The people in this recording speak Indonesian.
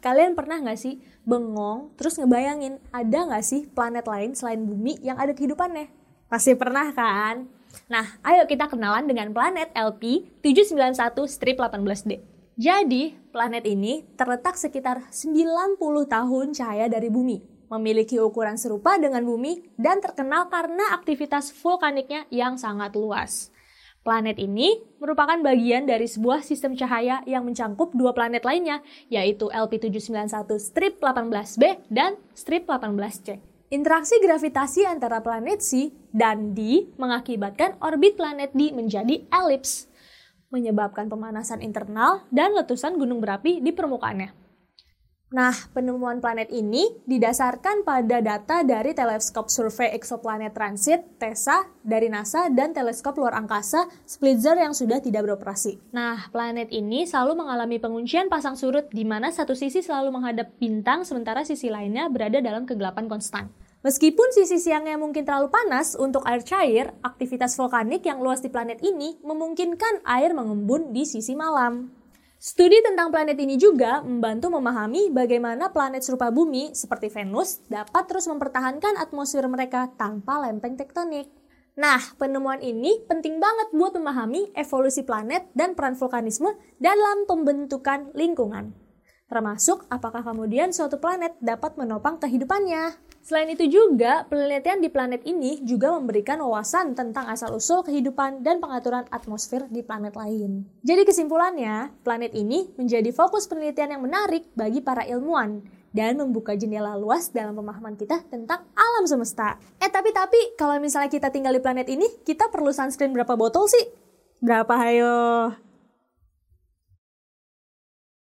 kalian pernah nggak sih bengong terus ngebayangin ada nggak sih planet lain selain bumi yang ada kehidupannya? Pasti pernah kan? Nah, ayo kita kenalan dengan planet LP 791-18D. Jadi, planet ini terletak sekitar 90 tahun cahaya dari bumi, memiliki ukuran serupa dengan bumi, dan terkenal karena aktivitas vulkaniknya yang sangat luas. Planet ini merupakan bagian dari sebuah sistem cahaya yang mencangkup dua planet lainnya, yaitu LP791-18b dan strip 18C. Interaksi gravitasi antara planet C dan D mengakibatkan orbit planet D menjadi elips, menyebabkan pemanasan internal dan letusan gunung berapi di permukaannya. Nah, penemuan planet ini didasarkan pada data dari teleskop survei exoplanet transit TESA dari NASA dan teleskop luar angkasa Spitzer yang sudah tidak beroperasi. Nah, planet ini selalu mengalami penguncian pasang surut di mana satu sisi selalu menghadap bintang sementara sisi lainnya berada dalam kegelapan konstan. Meskipun sisi siangnya mungkin terlalu panas untuk air cair, aktivitas vulkanik yang luas di planet ini memungkinkan air mengembun di sisi malam. Studi tentang planet ini juga membantu memahami bagaimana planet serupa bumi seperti Venus dapat terus mempertahankan atmosfer mereka tanpa lempeng tektonik. Nah, penemuan ini penting banget buat memahami evolusi planet dan peran vulkanisme dalam pembentukan lingkungan. Termasuk apakah kemudian suatu planet dapat menopang kehidupannya. Selain itu juga, penelitian di planet ini juga memberikan wawasan tentang asal-usul kehidupan dan pengaturan atmosfer di planet lain. Jadi kesimpulannya, planet ini menjadi fokus penelitian yang menarik bagi para ilmuwan dan membuka jendela luas dalam pemahaman kita tentang alam semesta. Eh tapi tapi kalau misalnya kita tinggal di planet ini, kita perlu sunscreen berapa botol sih? Berapa hayo?